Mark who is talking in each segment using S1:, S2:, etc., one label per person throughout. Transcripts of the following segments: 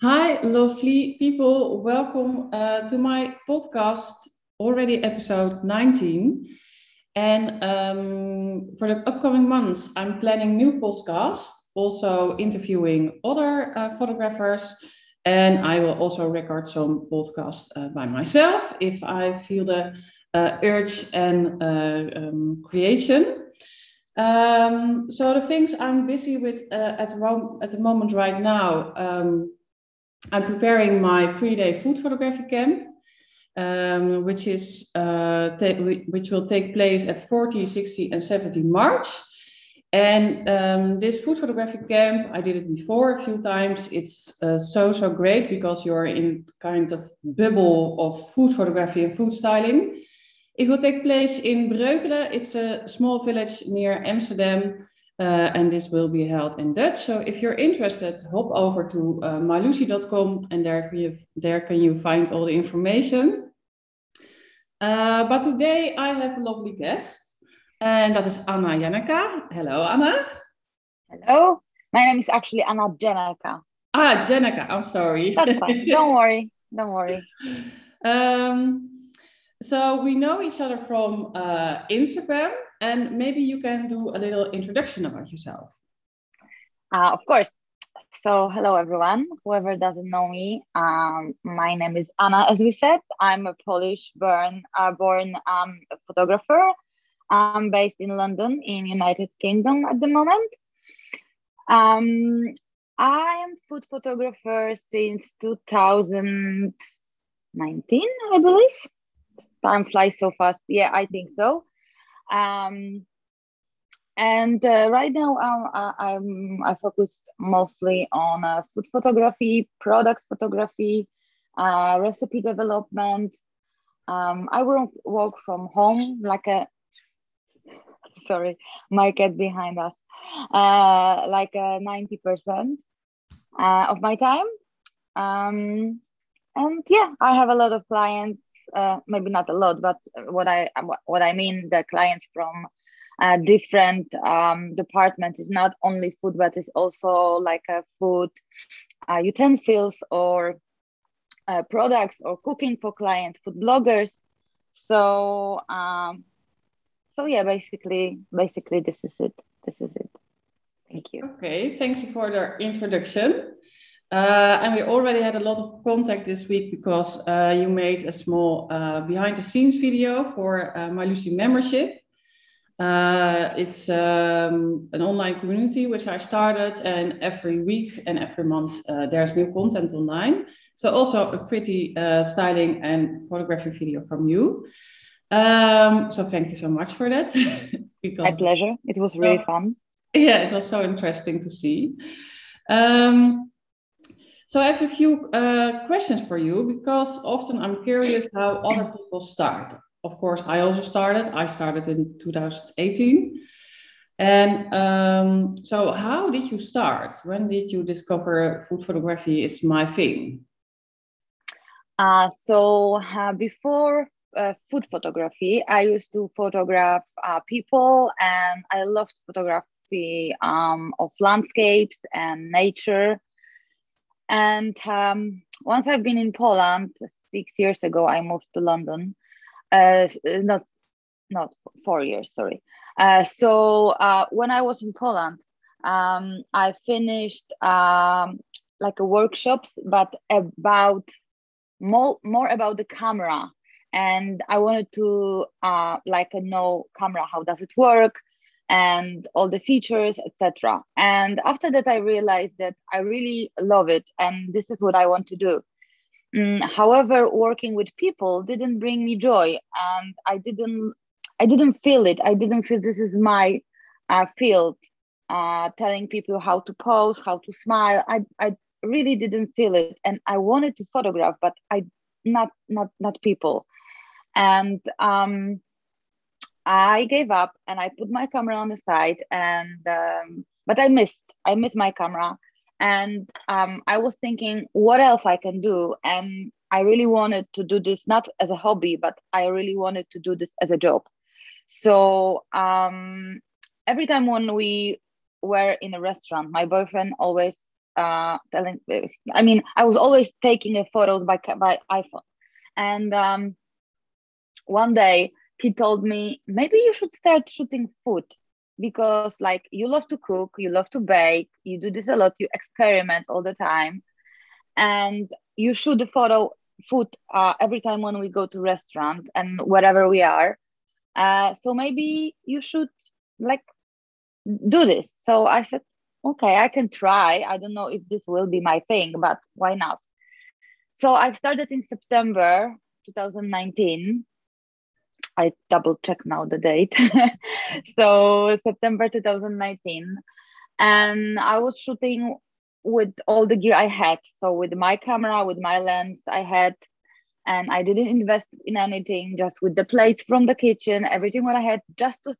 S1: Hi, lovely people. Welcome uh, to my podcast, already episode 19. And um, for the upcoming months, I'm planning new podcasts, also interviewing other uh, photographers. And I will also record some podcasts uh, by myself if I feel the uh, urge and uh, um, creation. Um, so the things I'm busy with uh, at, at the moment right now, um, I'm preparing my three-day food photography camp, um, which is uh, which will take place at 40, 60, and 70 March. And um, this food photography camp, I did it before a few times. It's uh, so so great because you're in kind of bubble of food photography and food styling. It will take place in Breukelen. It's a small village near Amsterdam. Uh, and this will be held in Dutch. So if you're interested, hop over to uh, mylucy.com and there, you, there can you find all the information. Uh, but today I have a lovely guest, and that is Anna Janneka. Hello, Anna.
S2: Hello. My name is actually Anna Janneka.
S1: Ah, Janneka. I'm sorry.
S2: That's fine. Don't worry. Don't worry.
S1: Um, so we know each other from uh, Instagram, and maybe you can do a little introduction about yourself.
S2: Uh, of course. So, hello everyone. Whoever doesn't know me, um, my name is Anna. As we said, I'm a Polish born uh, born um, photographer. I'm based in London, in United Kingdom at the moment. Um, I am food photographer since 2019, I believe. Time flies so fast. Yeah, I think so. Um, and uh, right now I'm, I'm I focus mostly on uh, food photography, product photography, uh, recipe development. Um, I work, work from home like a sorry, my cat behind us, uh, like ninety percent uh, of my time. Um, and yeah, I have a lot of clients uh, maybe not a lot, but what I what I mean, the clients from uh, different um, departments is not only food, but it's also like a food uh, utensils or uh, products or cooking for clients, food bloggers. So um, so yeah, basically, basically this is it. This is it. Thank you.
S1: Okay, thank you for the introduction. Uh, and we already had a lot of contact this week because uh, you made a small uh, behind the scenes video for uh, My Lucy membership. Uh, it's um, an online community which I started, and every week and every month uh, there's new content online. So, also a pretty styling and photography video from you. Um, so, thank you so much for that.
S2: because, My pleasure. It was really fun.
S1: Yeah, it was so interesting to see. Um, so I have a few uh, questions for you because often I'm curious how other people start. Of course, I also started. I started in 2018. And um, so, how did you start? When did you discover food photography is my thing?
S2: Uh, so, uh, before uh, food photography, I used to photograph uh, people and I loved photography um, of landscapes and nature. And um, once I've been in Poland, six years ago, I moved to London. Uh, not, not four years, sorry. Uh, so uh, when I was in Poland, um, I finished um, like a workshops, but about more, more about the camera. And I wanted to uh, like know camera, how does it work? And all the features etc and after that i realized that i really love it and this is what i want to do. Mm, however working with people didn't bring me joy and i didn't i didn't feel it. I didn't feel this is my uh, field. Uh, telling people how to pose how to smile i i really didn't feel it. And i wanted to photograph but i not not not people. And um I gave up and I put my camera on the side and um, but I missed I missed my camera. And um, I was thinking what else I can do? And I really wanted to do this not as a hobby but I really wanted to do this as a job. So um, every time when we were in a restaurant my boyfriend always uh, telling. I mean, I was always taking a photos by by iPhone, and um, one day he told me maybe you should start shooting food because like you love to cook, you love to bake, you do this a lot, you experiment all the time, and you shoot a photo food uh, every time when we go to restaurant and wherever we are. Uh, so maybe you should like do this. So I said, okay, I can try. I don't know if this will be my thing, but why not? So I've started in September 2019. I double check now the date. so September 2019. And I was shooting with all the gear I had. So with my camera, with my lens I had, and I didn't invest in anything, just with the plates from the kitchen, everything what I had, just to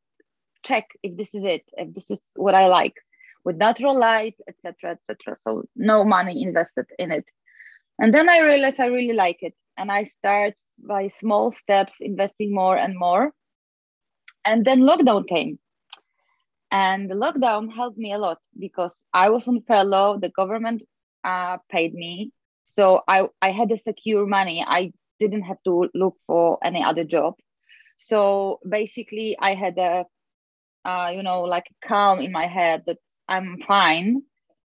S2: check if this is it, if this is what I like, with natural light, etc., etc. So no money invested in it. And then I realized I really like it, and I start by small steps, investing more and more. And then lockdown came and the lockdown helped me a lot because I was on furlough, the government uh, paid me. So I, I had a secure money. I didn't have to look for any other job. So basically, I had a, uh, you know, like calm in my head that I'm fine.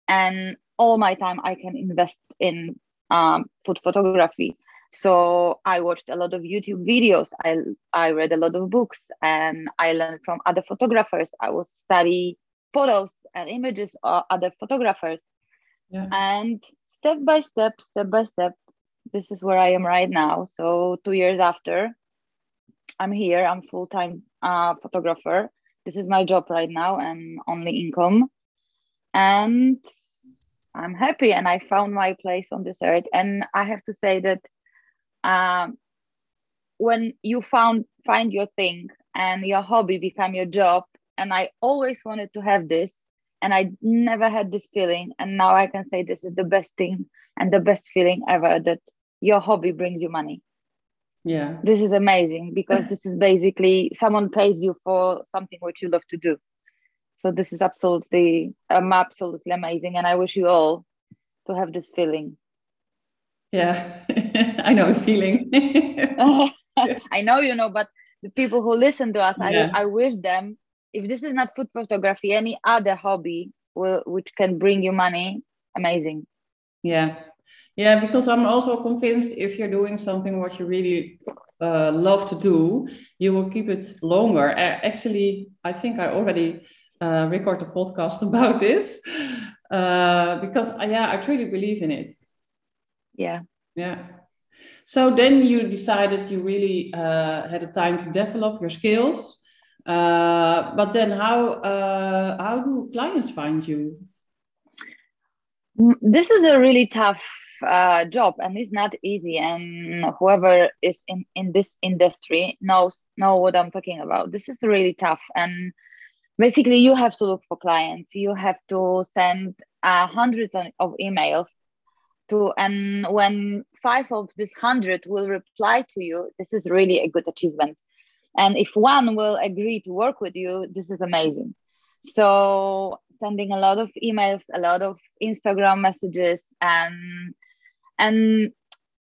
S2: And all my time I can invest in um, food photography. So I watched a lot of YouTube videos. I I read a lot of books, and I learned from other photographers. I would study photos and images of other photographers, yeah. and step by step, step by step, this is where I am right now. So two years after, I'm here. I'm full time uh, photographer. This is my job right now and only income, and I'm happy. And I found my place on this earth. And I have to say that um, when you found find your thing and your hobby become your job and i always wanted to have this and i never had this feeling and now i can say this is the best thing and the best feeling ever that your hobby brings you money.
S1: Yeah.
S2: This is amazing because this is basically someone pays you for something which you love to do. So this is absolutely um, absolutely amazing and i wish you all to have this feeling
S1: yeah I know the feeling.
S2: I know you know, but the people who listen to us, yeah. I, I wish them if this is not food photography, any other hobby will, which can bring you money, amazing.
S1: Yeah, yeah, because I'm also convinced if you're doing something what you really uh, love to do, you will keep it longer. Actually, I think I already uh, record a podcast about this uh, because uh, yeah, I truly believe in it.
S2: Yeah.
S1: Yeah. So then you decided you really uh, had a time to develop your skills. Uh, but then how uh, how do clients find you?
S2: Mm, this is a really tough uh, job and it's not easy. And whoever is in, in this industry knows know what I'm talking about. This is really tough. And basically, you have to look for clients. You have to send uh, hundreds of emails to and when five of this hundred will reply to you this is really a good achievement. And if one will agree to work with you this is amazing. So sending a lot of emails a lot of instagram messages and and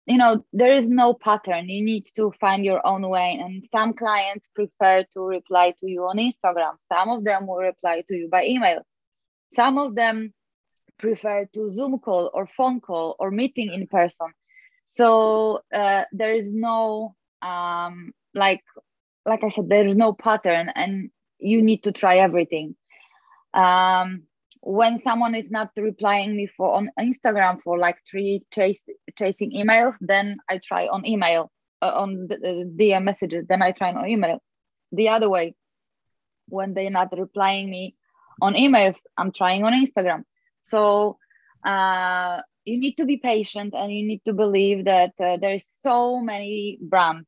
S2: you know there is no pattern. You need to find your own way. And some clients prefer to reply to you on instagram. Some of them will reply to you by email. Some of them prefer to Zoom call or phone call or meeting in person. So uh, there is no um, like like I said, there is no pattern, and you need to try everything. Um, when someone is not replying me for on Instagram for like three chase, chasing emails, then I try on email uh, on the, the DM messages. Then I try on email. The other way, when they're not replying me on emails, I'm trying on Instagram. So uh, you need to be patient and you need to believe that uh, there's so many brands.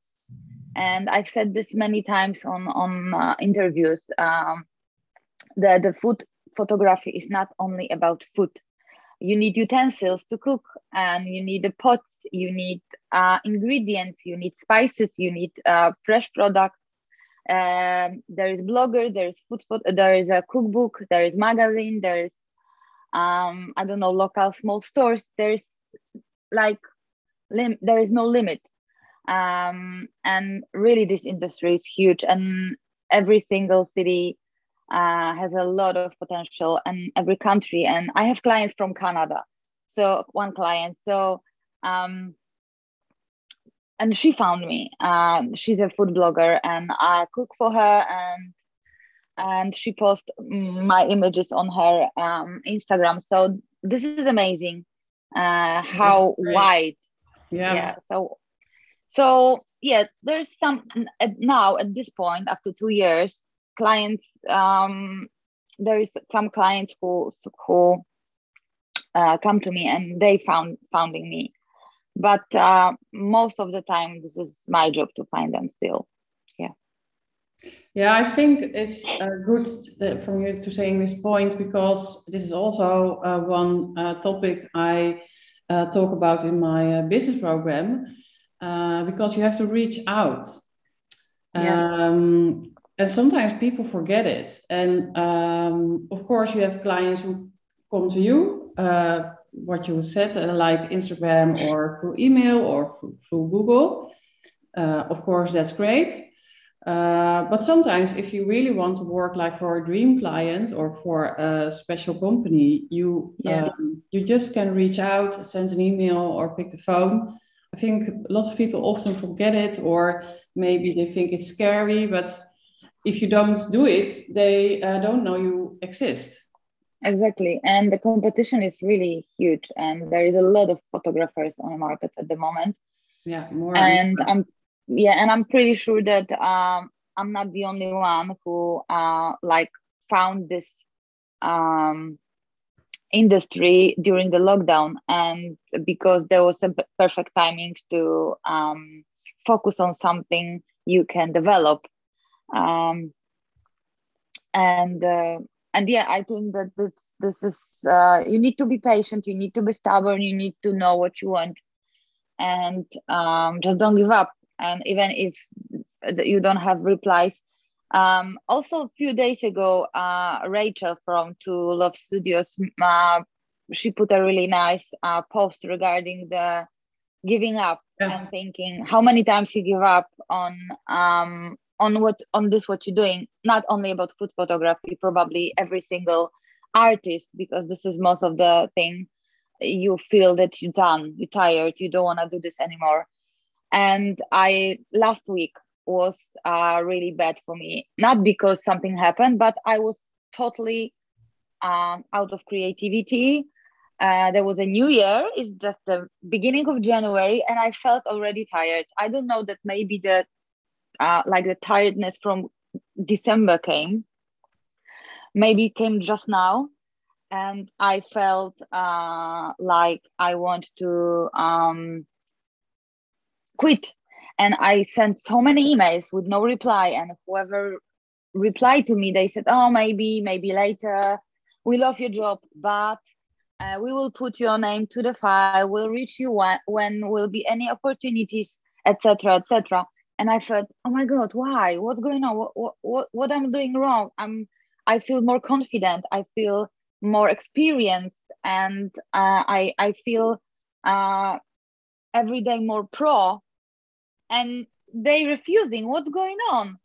S2: And I've said this many times on on uh, interviews um, that the food photography is not only about food. You need utensils to cook, and you need the pots. You need uh, ingredients. You need spices. You need uh, fresh products. Um, there is blogger. There is food. There is a cookbook. There is magazine. There is um, I don't know, local small stores, there's like lim- there is no limit. Um, and really, this industry is huge, and every single city uh, has a lot of potential, and every country. And I have clients from Canada, so one client. So um, and she found me. Uh, she's a food blogger, and I cook for her, and and she posts my images on her um, Instagram. So this is amazing. Uh, how wide?
S1: Yeah.
S2: yeah. So so yeah, there's some now at this point after two years, clients. Um, there is some clients who who uh, come to me and they found founding me but uh, most of the time this is my job to find them still yeah
S1: yeah i think it's uh, good that, from you to saying this point because this is also uh, one uh, topic i uh, talk about in my uh, business program because you have to reach out yeah. um, and sometimes people forget it and um, of course you have clients who come to you what you said, uh, like Instagram or through email or through, through Google. Uh, of course, that's great. Uh, but sometimes, if you really want to work like for a dream client or for a special company, you yeah. um, you just can reach out, send an email, or pick the phone. I think lots of people often forget it, or maybe they think it's scary. But if you don't do it, they uh, don't know you exist
S2: exactly and the competition is really huge and there is a lot of photographers on the market at the moment
S1: yeah more
S2: and i'm yeah and i'm pretty sure that um i'm not the only one who uh like found this um industry during the lockdown. And because there was a perfect timing to um focus on something you can develop. Um and uh, and yeah i think that this this is uh, you need to be patient you need to be stubborn you need to know what you want. And um, just don't give up and even if you don't have replies um, also a few days ago uh, rachel from two love studios uh, she put a really nice uh, post regarding the giving up yeah. and thinking how many times you give up on um, on what on this what you're doing not only about food photography probably every single artist because this is most of the thing you feel that you're done you're tired you don't want to do this anymore and i last week was uh, really bad for me. Not because something happened but i was totally um, out of creativity. Uh, there was a new year. It's just the beginning of january and i felt already tired. I don't know that maybe the uh, like the tiredness from December came. Maybe came just now, and I felt uh, like I want to um, quit. And I sent so many emails with no reply, and whoever replied to me, they said, "Oh, maybe, maybe later. We love your job, but." Uh, we will put your name to the file. We'll reach you when, when will be any opportunities, etc., etc and i felt oh my god why what's going on what what what i'm doing wrong i'm i feel more confident i feel more experienced and uh, i i feel uh, every day more pro and they refusing what's going on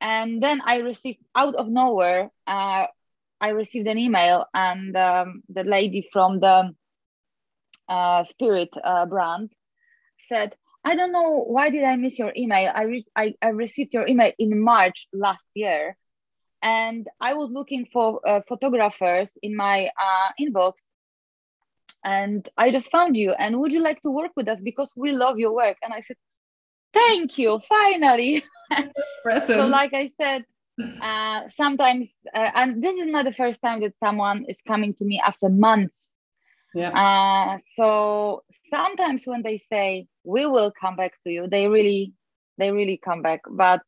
S2: and then i received out of nowhere uh, i received an email and um, the lady from the uh, spirit uh, brand said I don't know why did I miss your email. I, re- I, I received your email in March last year, and I was looking for uh, photographers in my uh, inbox, and I just found you. And would you like to work with us because we love your work? And I said, thank you, finally. so, like I said, uh, sometimes, uh, and this is not the first time that someone is coming to me after months
S1: yeah.
S2: Uh, so sometimes when they say we will come back to you, they really they really come back, but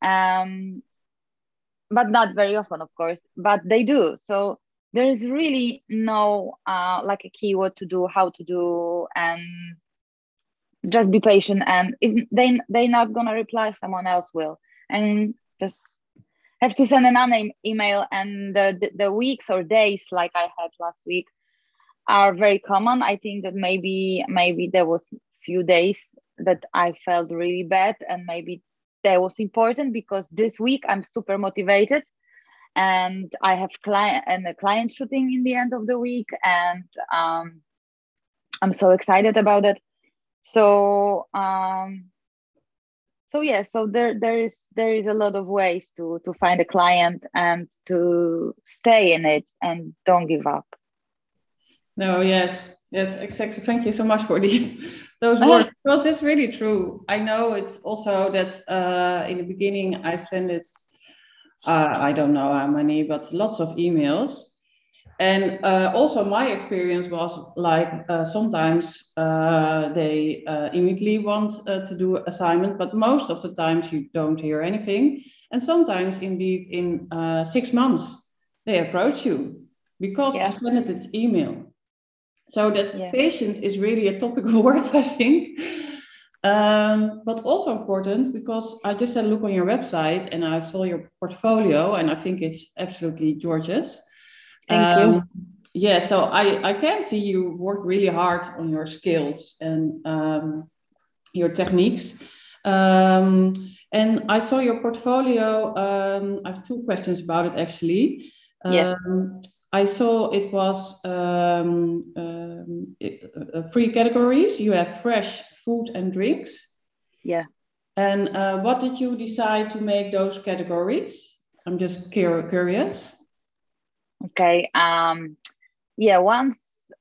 S2: um, but not very often, of course. But they do. So there is really no uh, like a key what to do, how to do, and just be patient. And if they they're not gonna reply, someone else will, and just have to send an email and the, the, the weeks or days like i had last week are very common i think that maybe maybe there was few days that i felt really bad and maybe that was important because this week i'm super motivated and i have client and a client shooting in the end of the week and um, i'm so excited about it so um, so yeah so there there is there is a lot of ways to to find a client and to stay in it and don't give up.
S1: No yes yes exactly. Thank you so much for the those words because it's really true. I know it's also that uh, in the beginning i send it uh, i don't know how many but lots of emails and uh, also my experience was like uh, sometimes uh, they uh, immediately want uh, to do assignment but most of the times you don't hear anything and sometimes indeed in uh, six months they approach you because yeah. i sent it email so that yeah. patience is really a topical word i think um, but also important because i just had a look on your website and i saw your portfolio and i think it's absolutely gorgeous
S2: Thank um, you.
S1: Yeah, so I, I can see you work really hard on your skills and um, your techniques. Um, and I saw your portfolio. Um, I have two questions about it actually.
S2: Yes.
S1: Um, I saw it was um, um, uh, three categories. You have fresh food and drinks.
S2: Yeah.
S1: And uh, what did you decide to make those categories? I'm just curious.
S2: Okay. Um, yeah. Once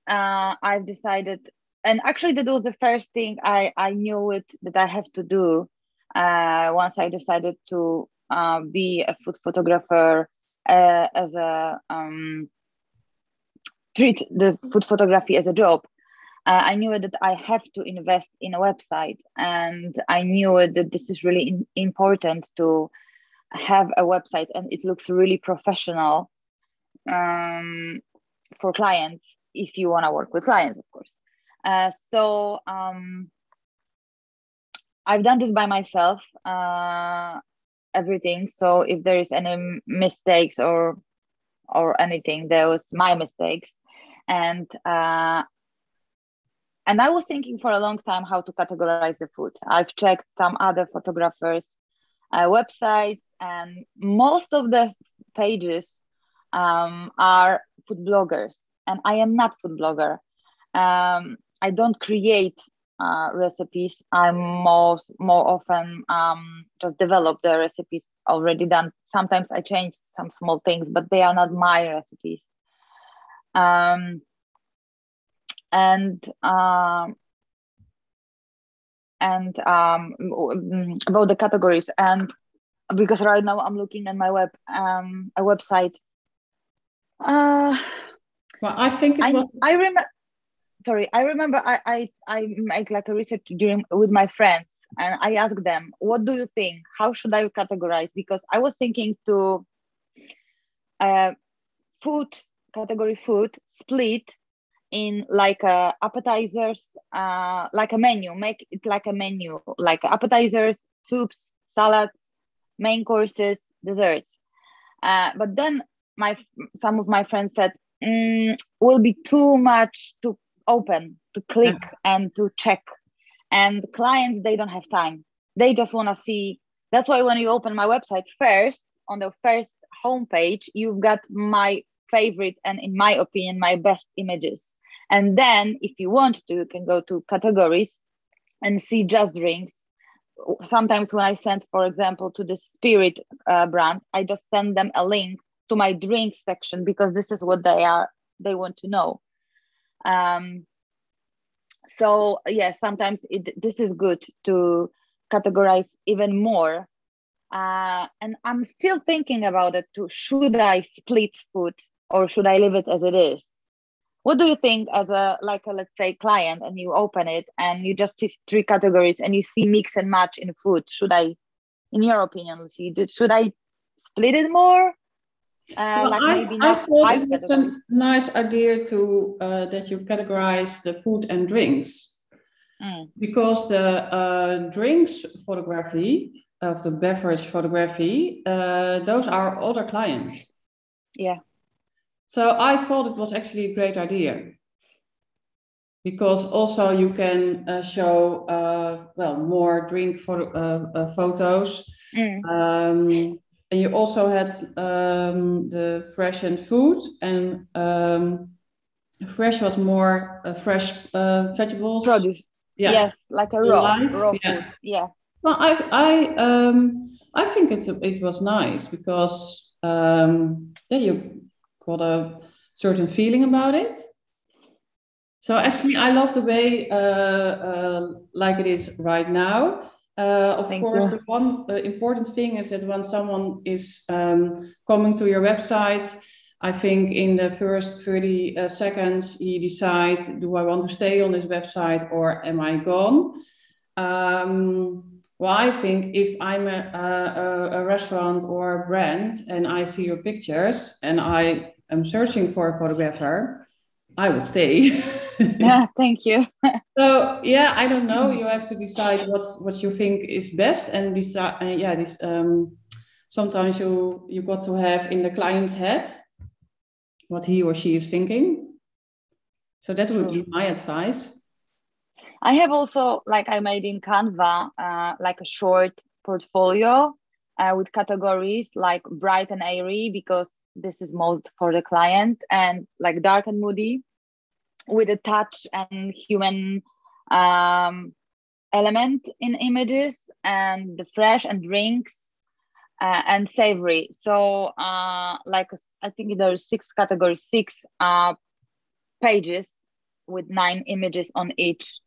S2: uh, I've decided, and actually that was the first thing I I knew it that I have to do. Uh, once I decided to uh, be a food photographer uh, as a um, treat the food photography as a job. Uh, I knew that I have to invest in a website, and I knew that this is really in- important to have a website, and it looks really professional um, for clients if you want to work with clients, of course. Uh, so um, I've done this by myself, uh, everything. So if there is any mistakes or or anything, there was my mistakes, and uh, and I was thinking for a long time how to categorize the food. I've checked some other photographers' uh, websites, and most of the pages um, are food bloggers, and I am not food blogger. Um, I don't create uh, recipes. I'm most more often um, just develop the recipes already done. Sometimes I change some small things, but they are not my recipes. Um, and um, and um, about the categories and because right now I'm looking at my web um, a website uh,
S1: well, I think it
S2: I,
S1: was.
S2: I remember. Sorry, I remember. I I I make like a research during with my friends, and I ask them, "What do you think? How should I categorize?" Because I was thinking to, uh, food category food split in like uh, appetizers, uh, like a menu. Make it like a menu, like appetizers, soups, salads, main courses, desserts. Uh, but then my some of my friends said mm, will be too much to open to click yeah. and to check. And clients they don't have time. They just want to see. That's why when you open my website first on the first homepage you've got my favorite and in my opinion my best images. And then if you want to you can go to categories and see just drinks. Sometimes when i send for example to the spirit uh, brand i just send them a link to my drinks section because this is what they are they want to know. Um, so yeah, sometimes it, this is good to categorize even more. Uh, and i'm still thinking about it too should i split food or should i leave it as it is? What do you think as a like a let's say client and you open it and you just see three categories and you see mix and match in food? Should i in your opinion Lucy, should i split it more
S1: uh, well, like I, I thought it was a nice idea to uh, that you categorize the food and drinks mm. because the uh, drinks photography of the beverage photography, uh, those are other clients.
S2: Yeah.
S1: So I thought it was actually a great idea because also you can uh, show uh, well more drink uh, uh, photos.
S2: Mm.
S1: Um, and you also had um, the fresh and food and um, fresh was more uh, fresh uh, vegetables.
S2: Produce.
S1: Yeah.
S2: Yes, like a raw, raw
S1: yeah.
S2: food. Yeah.
S1: Well, I I um I think it it was nice because um yeah you got a certain feeling about it. So actually, I love the way uh, uh, like it is right now. Uh, of
S2: Thank
S1: course,
S2: you.
S1: the one uh, important thing is that when someone is um, coming to your website, I think in the first 30 uh, seconds, he decides, do I want to stay on this website or am I gone? Um, well, I think if I'm a, a, a restaurant or a brand and I see your pictures and I am searching for a photographer, I will stay.
S2: Yeah. Thank you.
S1: So yeah, I don't know. You have to decide what what you think is best, and decide. Uh, yeah, this um, sometimes you you got to have in the client's head what he or she is thinking. So that would be my advice.
S2: I have also like I made in Canva uh, like a short portfolio uh, with categories like bright and airy because this is most for the client and like dark and moody with a touch and human um, element in images and the fresh and drinks uh, and savory. So uh, like I think there are six categories, six uh, pages with nine images on each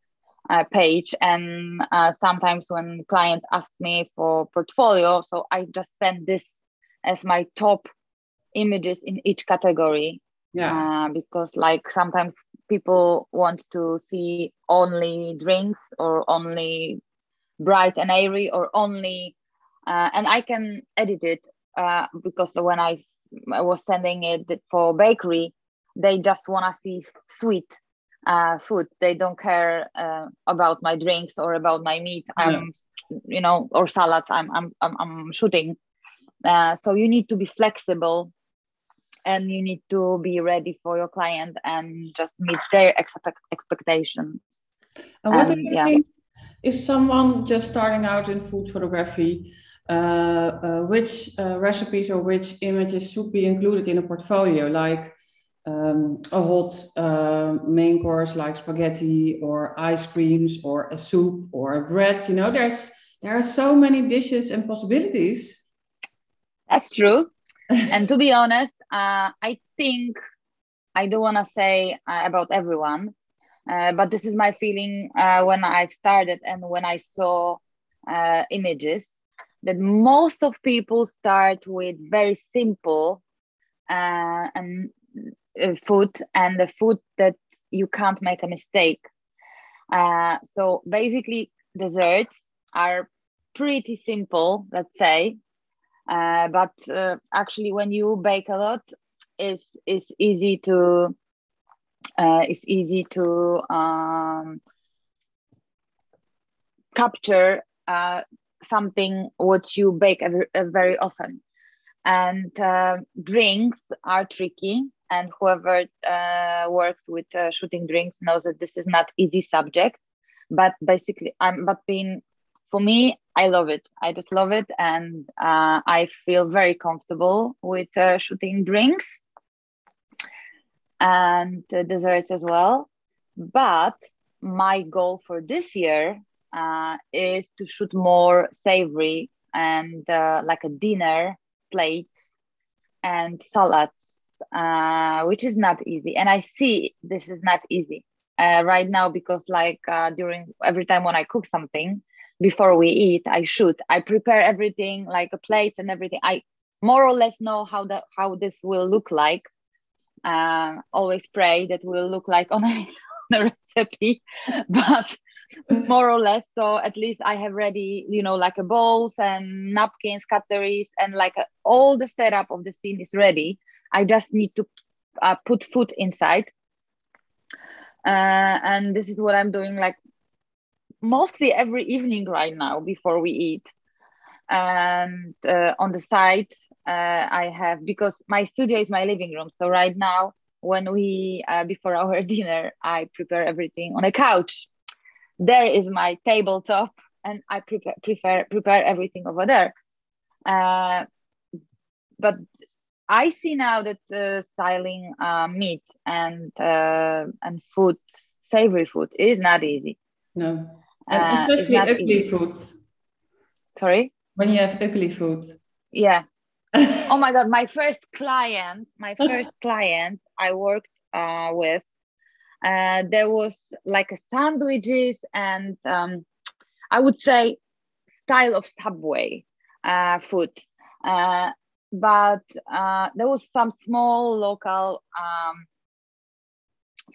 S2: uh, page. And uh, sometimes when clients ask me for portfolio, so I just send this as my top images in each category
S1: Yeah.
S2: uh, because like sometimes people want to see only drinks or only bright and airy or only uh, and i can edit it uh, because when I was sending it for bakery they just want to see sweet uh, food. They don't care uh, about my drinks or about my meat. I'm you know or salads. I'm i'm i'm, I'm shooting. Uh, so you need to be flexible and you need to be ready for your client and just meet their expect- expectations
S1: And what do
S2: Um,
S1: you
S2: yeah.
S1: think if someone just starting out in food photography, uh, uh, which uh, recipes or which images should be included in a portfolio, like um, a hot uh, main course like spaghetti or ice creams or a soup or a bread? You know, there's there are so many dishes and possibilities.
S2: that's true and to be honest uh, i think i don't want to say uh, about everyone uh, but this is my feeling uh, when i've started and when i saw uh, images that most of people start with very simple uh, and food and the food that you can't make a mistake. So basically desserts are pretty simple let's say uh, but uh, actually when you bake a lot it's, it's easy to uh, it's easy to um, capture uh, something what you bake every, uh, very often. And drinks are tricky and whoever works with shooting drinks knows that this is not easy subject. But basically i'm but being for me i love it. I just love it. And uh, i feel very comfortable with uh, shooting drinks and uh, desserts as well. But my goal for this year uh, is to shoot more savory and uh, like a dinner plates and salads, uh, which is not easy. And I see this is not easy right now because, like, during every time when I cook something before we eat, I shoot. I prepare everything, like a plate and everything. I more or less know how the how this will look like. Uh, always pray that will look like on a, recipe, but more or less so at least i have ready you know like a bowls and napkins cutleries and like a, all the setup of the scene is ready i just need to uh, put food inside uh, and this is what i'm doing like mostly every evening right now before we eat. And uh, on the side uh, i have because my studio is my living room. So right now when we uh, before our dinner i prepare everything on a couch. There is my tabletop and i prepare prefer prepare everything over there. Uh, but i see now that uh, styling uh, meat and and food savory food is not easy.
S1: No especially ugly easy. foods.
S2: Sorry?
S1: When you have ugly food
S2: yeah. Oh my god my first client my first client i worked uh, with uh, there was like a sandwiches and um, i would say style of subway uh, food. Uh, but uh, there was some small local um,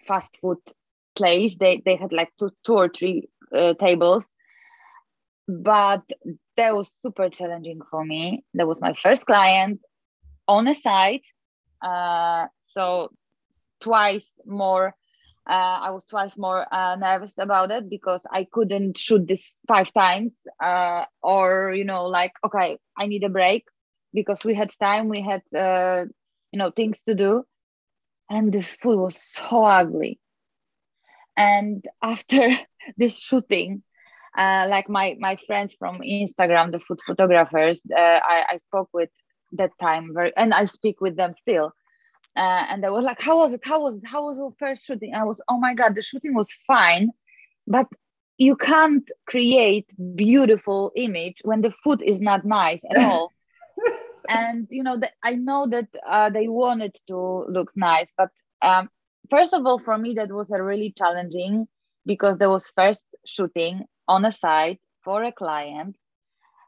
S2: fast food place. They, they had like two, two or three uh, tables but that was super challenging for me. That was my first client on a site. Uh, so twice more, uh, I was twice more uh, nervous about it because I couldn't shoot this five times uh, or, you know, like, okay, I need a break because we had time, we had, uh, you know, things to do. And this food was so ugly. And after this shooting, uh, like my my friends from Instagram, the food photographers, uh, I, I spoke with that time very, and I speak with them still. Uh, and they were like, "How was it? How was it? How was our first shooting?" I was, "Oh my god, the shooting was fine, but you can't create beautiful image when the food is not nice at all." and you know, that I know that uh, they wanted to look nice, but um, first of all, for me, that was a really challenging because there was first shooting on a site for a client.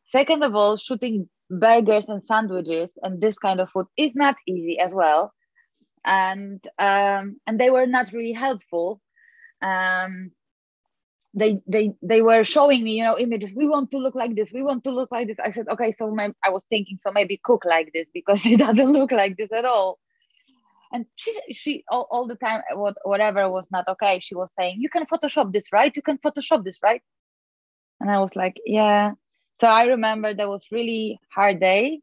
S2: Second of all, shooting burgers and sandwiches and this kind of food is not easy as well. And um, and they were not really helpful. Um, they they they were showing me you know images we want to look like this we want to look like this i said okay so my, i was thinking so maybe cook like this because it doesn't look like this at all and she she all, all the time what whatever was not okay she was saying you can photoshop this right you can photoshop this right and I was like, yeah. So I remember that was really hard day,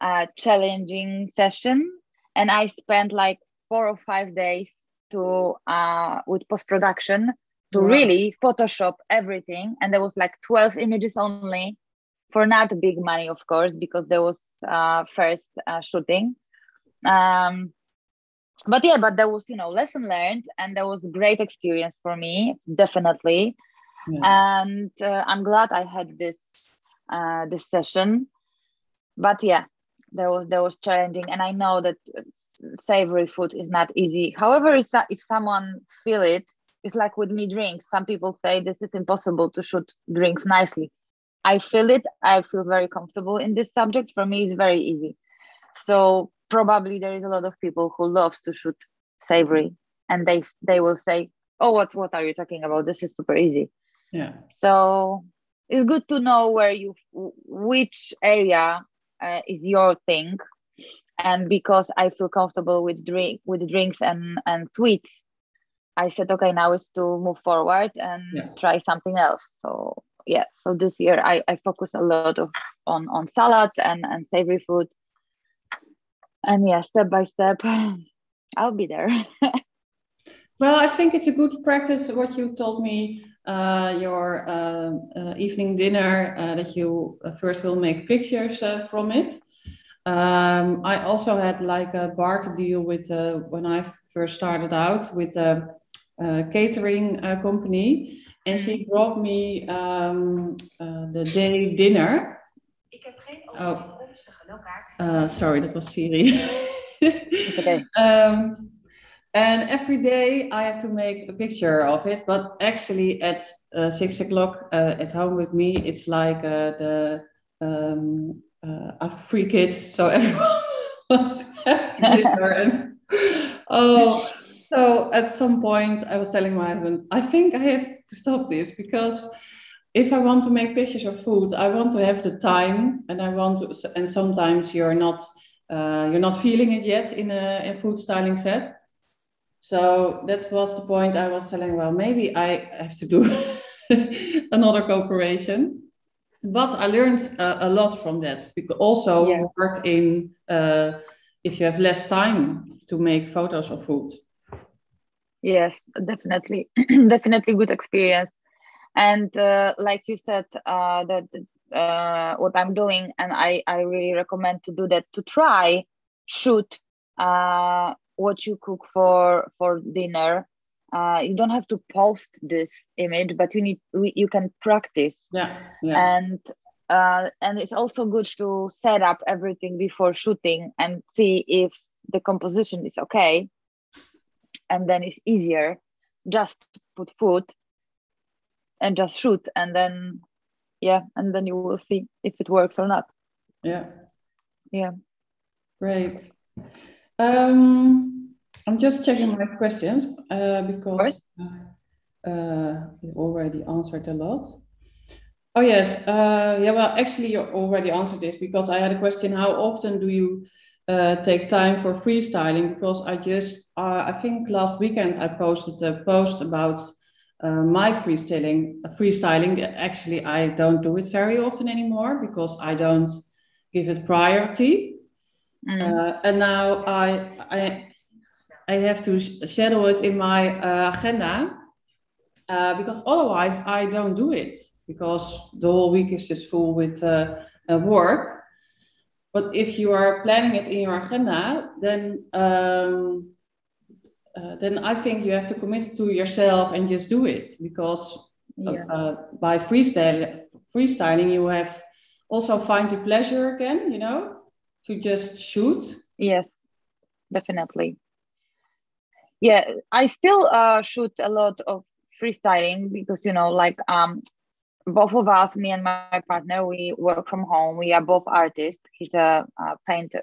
S2: uh, challenging session, and I spent like four or five days to uh, with post production to wow. really Photoshop everything, and there was like twelve images only, for not big money, of course, because there was uh, first uh, shooting. Um, but yeah, but there was you know lesson learned, and that was a great experience for me, definitely. Yeah. and uh, i'm glad i had this uh, this session. But yeah there was there was challenging and i know that savory food is not easy. However that if someone feel it it's like with me drinks some people say this is impossible to shoot drinks nicely. I feel it. I feel very comfortable in this subject. For me it's very easy. So probably there is a lot of people who loves to shoot savory and they they will say oh what what are you talking about? This is super easy.
S1: Yeah.
S2: So it's good to know where you which area uh, is your thing and because i feel comfortable with drink with drinks and and sweets i said okay now is to move forward and yeah. try something else. So yeah so this year i i focus a lot of on on salads and and savory food and yeah step by step i'll be there
S1: well i think it's a good practice what you told me uh, your uh, uh, evening dinner that you first will make pictures from it. Um, I also had like a barter deal with when I first started out with a, a catering company, and she brought me um, the day dinner. Oh, uh, sorry, that was Siri. okay. um, and every day I have to make a picture of it. But actually, at uh, six o'clock uh, at home with me, it's like uh, the um, uh, free kids, so everyone wants to have dinner. and, oh, so at some point, I was telling my husband, I think I have to stop this because if I want to make pictures of food, I want to have the time, and I want to. And sometimes you're not uh, you're not feeling it yet in a in food styling set. So that was the point I was telling, well, maybe I have to do another cooperation. but I learned uh, a lot from that. Because also yeah. work in uh, if you have less time to make photos of food.
S2: Yes, definitely, definitely good experience. And uh, like you said, uh, that uh, what I'm doing, and I I really recommend to do that to try shoot uh, what you cook for for dinner. Uh, you don't have to post this image but you need you can practice.
S1: Yeah, yeah.
S2: and uh, and it's also good to set up everything before shooting and see if the composition is okay. And then it's easier just put food and just shoot and then yeah and then you will see if it works or not
S1: yeah
S2: yeah
S1: great um I'm just checking my questions uh, because uh, you already answered a lot. Oh yes, uh, yeah. Well, actually, you already answered this because I had a question: How often do you uh, take time for freestyling? Because I just, uh, I think last weekend I posted a post about uh, my freestyling. Freestyling. Actually, I don't do it very often anymore because I don't give it priority. Mm. and now I, I I have to schedule it in my uh, agenda uh, because otherwise I don't do it because the whole week is just full with uh, uh work. But if you are planning it in your agenda, then um, uh, then I think you have to commit to yourself and just do it because yeah. Uh, by freestyle, freestyling you have also find the pleasure again, you know, to just shoot.
S2: Yes, definitely yeah i still uh, shoot a lot of freestyling because you know like um both of us me and my partner we work from home we are both artists he's a, a painter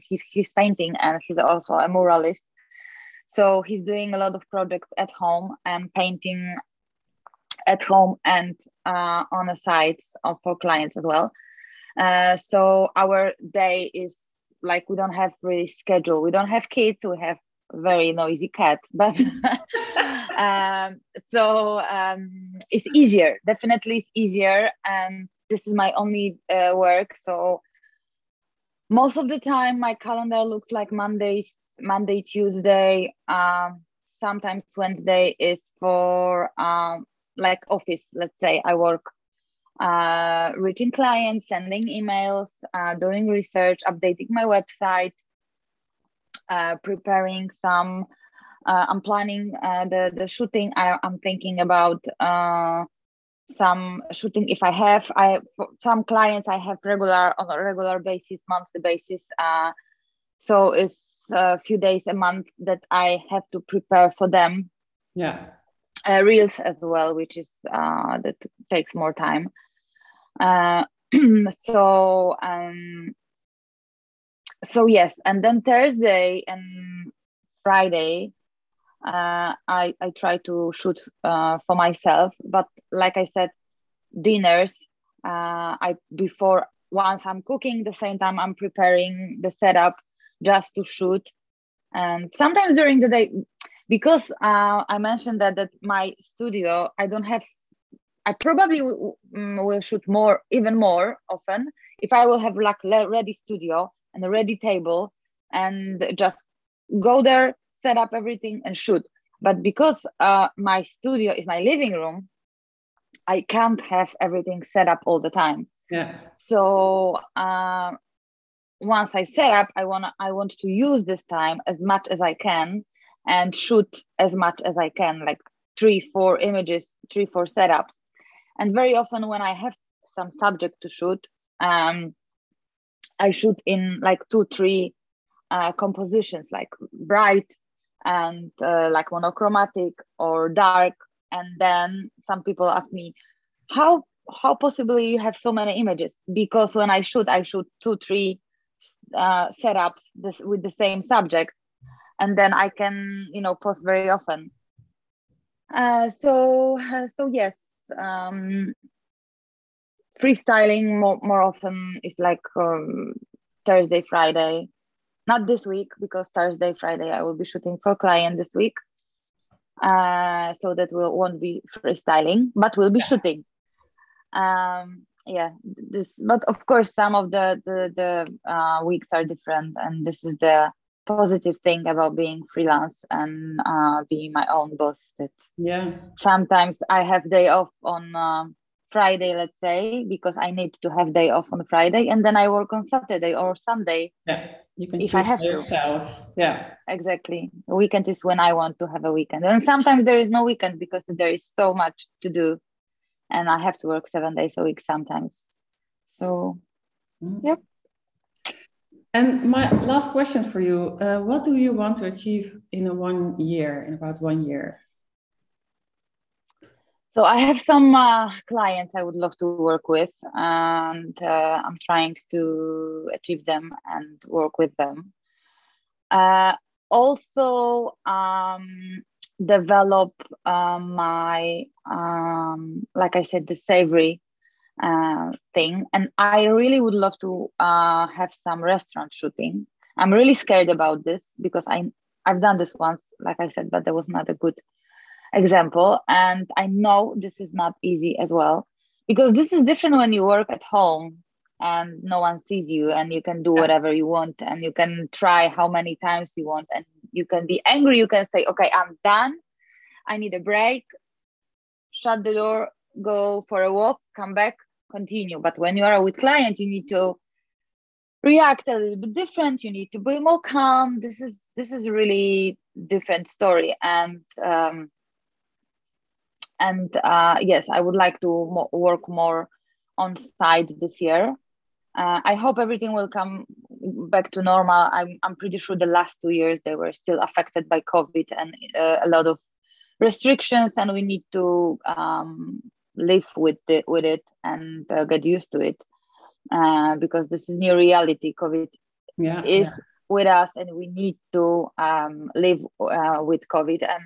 S2: he's, he's painting and he's also a muralist so he's doing a lot of projects at home and painting at home and uh, on the sites for clients as well. Uh, so our day is like we don't have really schedule. We don't have kids. We have very noisy cat but um, so um, it's easier. Definitely it's easier. And this is my only uh, work. So most of the time my calendar looks like mondays monday tuesday um, sometimes wednesday is for um, like office let's say i work uh, reaching clients sending emails uh, doing research updating my website uh, preparing some. Uh, I'm planning uh, the the shooting. I, am thinking about uh, some shooting if I have. I some clients I have regular on a regular basis, monthly basis. Uh, so it's a few days a month that I have to prepare for them.
S1: Yeah.
S2: Uh, reels as well, which is uh, that takes more time. Uh, so um, so yes and then thursday and friday uh, I, I try to shoot uh, for myself but like i said dinners uh, i before once i'm cooking the same time i'm preparing the setup just to shoot and sometimes during the day because uh, i mentioned that that my studio i don't have i probably mm, will shoot more even more often if i will have like ready studio and a ready table and just go there, set up everything and shoot. But because uh, my studio is my living room, I can't have everything set up all the time.
S1: Yeah.
S2: So uh, once I set up, I want I want to use this time as much as I can and shoot as much as I can, like three, four images, three, four setups. And very often when I have some subject to shoot, um, I shoot in like two, three uh, compositions, like bright and uh, like monochromatic or dark. And then some people ask me, how how possibly you have so many images? Because when I shoot, I shoot two, three uh, setups this, with the same subject, and then I can you know post very often. Uh, so so yes, um, freestyling more, more often is like um, Thursday, Friday. Not this week because Thursday, Friday I will be shooting for client this week. Uh, so that will won't be freestyling, but we'll be shooting. Um, yeah this but of course some of the the, the uh, weeks are different and this is the positive thing about being freelance and uh, being my own boss that
S1: yeah.
S2: sometimes i have day off on uh, friday let's say because i need to have day off on friday and then i work on saturday or sunday
S1: yeah you can
S2: if i have to.
S1: yeah.
S2: Exactly. Weekend is when i want to have a weekend. And sometimes there is no weekend because there is so much to do and i have to work seven days a week sometimes. So mm. yep.
S1: And my last question for you uh, what do you want to achieve in a one year in about one year?
S2: So i have some uh, clients i would love to work with and uh, i'm trying to achieve them and work with them. Uh, also um, develop uh, my um, like i said the savory uh, thing. And I really would love to uh, have some restaurant shooting. I'm really scared about this because I I've done this once, like I said, but there was not a good example. And I know this is not easy as well because this is different when you work at home and no one sees you and you can do whatever you want and you can try how many times you want and you can be angry you can say okay i'm done i need a break shut the door go for a walk come back continue. But when you are with client, you need to react a little bit different. You need to be more calm. This is this is a really different story. And um, and uh, yes, I would like to mo- work more on site this year. Uh, I hope everything will come back to normal. I'm, I'm pretty sure the last two years they were still affected by COVID and uh, a lot of restrictions, and we need to um, live with it, with it and uh, get used to it uh, because this is new reality covid yeah, is yeah. with us and we need to um, live uh, with covid and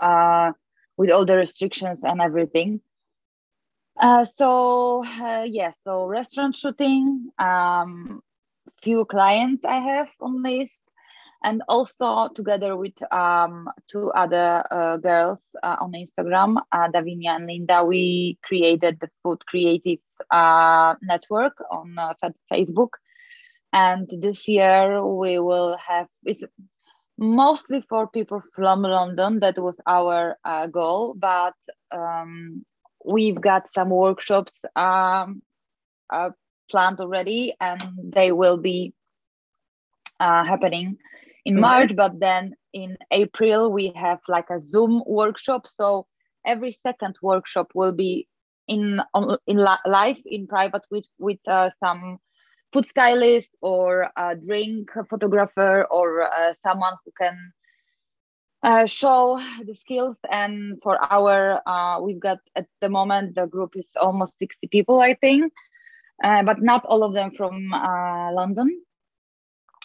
S2: uh, with all the restrictions and everything uh, so uh, yes yeah, so restaurant shooting um, few clients i have on list and also together with um, two other uh, girls uh, on Instagram, uh, Davinia and Linda, we created the Food Creative uh, Network on uh, Facebook. And this year we will have it's mostly for people from London. That was our goal, but um, we've got some workshops um, planned already, and they will be happening in March, but then in April we have like a Zoom workshop. So every second workshop will be in on, in live in private with with uh, some food stylist or a drink photographer or uh, someone who can uh, show the skills and for our uh, we've got at the moment the group is almost 60 people i think. Uh, but not all of them from uh, london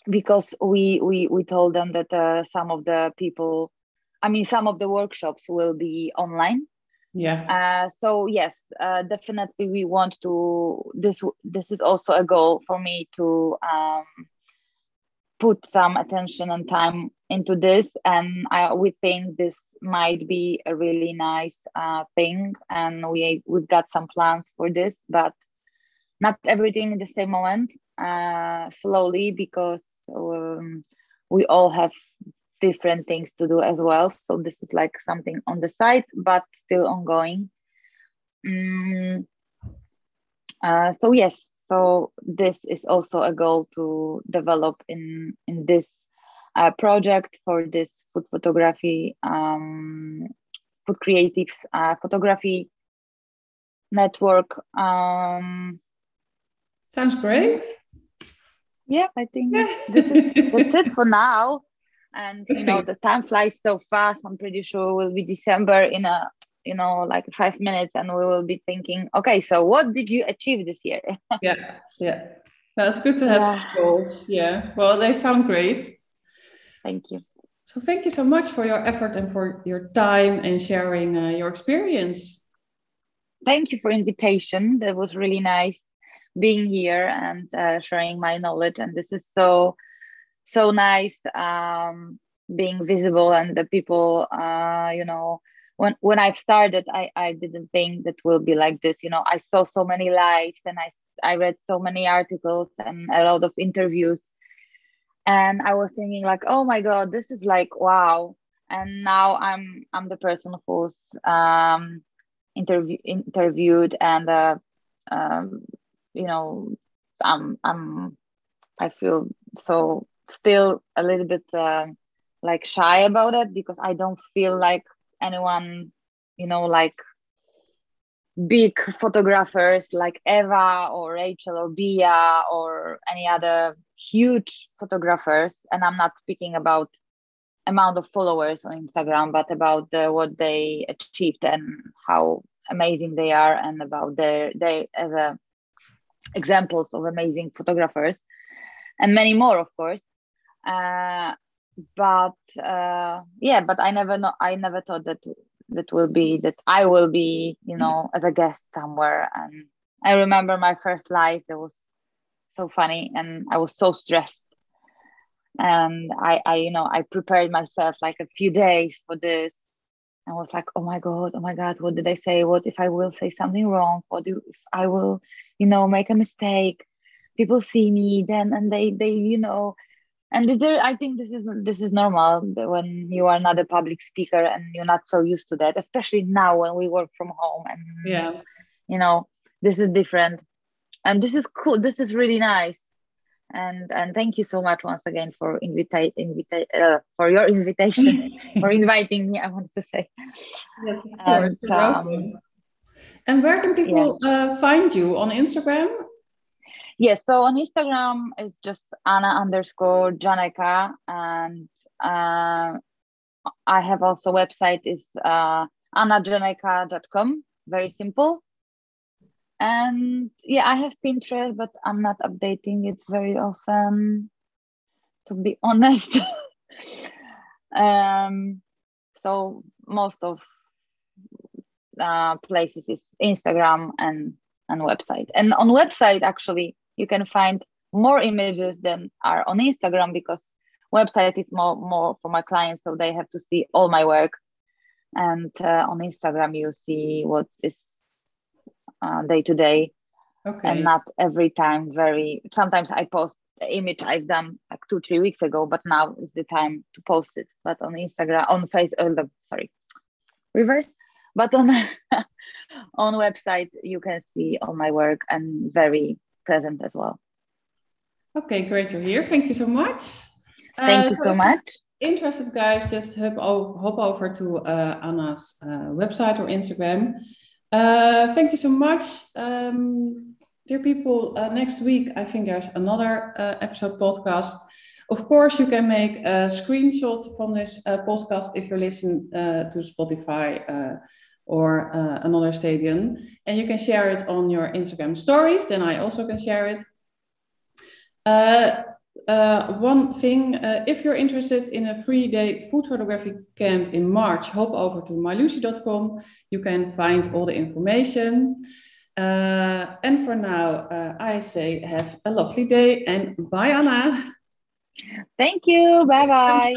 S2: because we we we told them that uh, some of the people i mean some of the workshops will be online.
S1: Yeah.
S2: Uh, so yes uh, definitely we want to this this is also a goal for me to um, put some attention and time into this and I, we think this might be a really nice uh, thing and we we've got some plans for this but not everything in the same moment uh, slowly because um, we all have different things to do as well. So this is like something on the side but still ongoing. Mm, uh, so yes so this is also a goal to develop in in this uh, project for this food photography um, food creatives uh, photography network um,
S1: sounds great.
S2: Yeah i think is, that's it for now. And you know the time flies so fast. I'm pretty sure it will be december in a you know like five minutes and we will be thinking okay so what did you achieve this year?
S1: Yeah yeah. That's good to have yeah. goals yeah. Well they sound great
S2: thank you
S1: so thank you so much for your effort and for your time and sharing uh, your experience
S2: thank you for invitation that was really nice being here and uh, sharing my knowledge. And this is so, so nice um, being visible and the people, uh, you know, when when I've started, I I didn't think that will be like this. You know, I saw so many lives and I I read so many articles and a lot of interviews, and I was thinking like, oh my god, this is like wow. And now I'm I'm the person who's um, interview interviewed and uh, um, you know I'm I'm I feel so still a little bit uh, like shy about it because I don't feel like anyone you know like big photographers like eva or rachel or bia or any other huge photographers. And i'm not speaking about amount of followers on instagram but about the, what they achieved and how amazing they are and about their they as a examples of amazing photographers and many more of course. Uh, but uh, yeah but i never know i never thought that that will be that i will be you mm-hmm. know as a guest somewhere. And i remember my first live that was so funny and i was so stressed. And i i you know i prepared myself like a few days for this. And was like oh my god oh my god what did i say? What if i will say something wrong? What if i will you know make a mistake? People see me then and they they you know and there i think this is this is normal when you are not a public speaker and you're not so used to that especially now when we work from home and
S1: yeah.
S2: you know this is different. And this is cool this is really nice. And and thank you so much once again for invite invite uh, for your invitation for inviting me i wanted to say.
S1: Yes, and, um, and where can people yeah. uh, find you? On instagram
S2: Yes, so on Instagram it's just Anna underscore Janeka, and uh, I have also website is uh, annajaneka.com. Very simple. And yeah, I have Pinterest, but I'm not updating it very often, to be honest. um, so most of uh, places is Instagram and and website. And on website, actually, you can find more images than are on Instagram because website is more more for my clients, so they have to see all my work. And uh, on Instagram, you see what is uh, day to day, okay and not every time. Very sometimes I post image I've done like two three weeks ago, but now is the time to post it. But on Instagram, on Facebook, uh, sorry, reverse but on on website you can see all my work and very present as well.
S1: Okay great to hear. Thank you so much.
S2: Thank uh, you so much.
S1: Interested guys just hop, hop over to uh, anna's uh, website or instagram. Uh, thank you so much. Um, dear people uh, next week i think there's another uh, episode podcast. Of course, you can make a screenshot from this uh, podcast if you listen uh, to Spotify uh, or uh, another stadium, and you can share it on your Instagram stories. Then I also can share it. Uh, uh, one thing, if you're interested in a free day food photography camp in March, hop over to mylucy.com. You can find all the information. and for now, I say have a lovely day and bye, Anna.
S2: Thank you. Bye bye.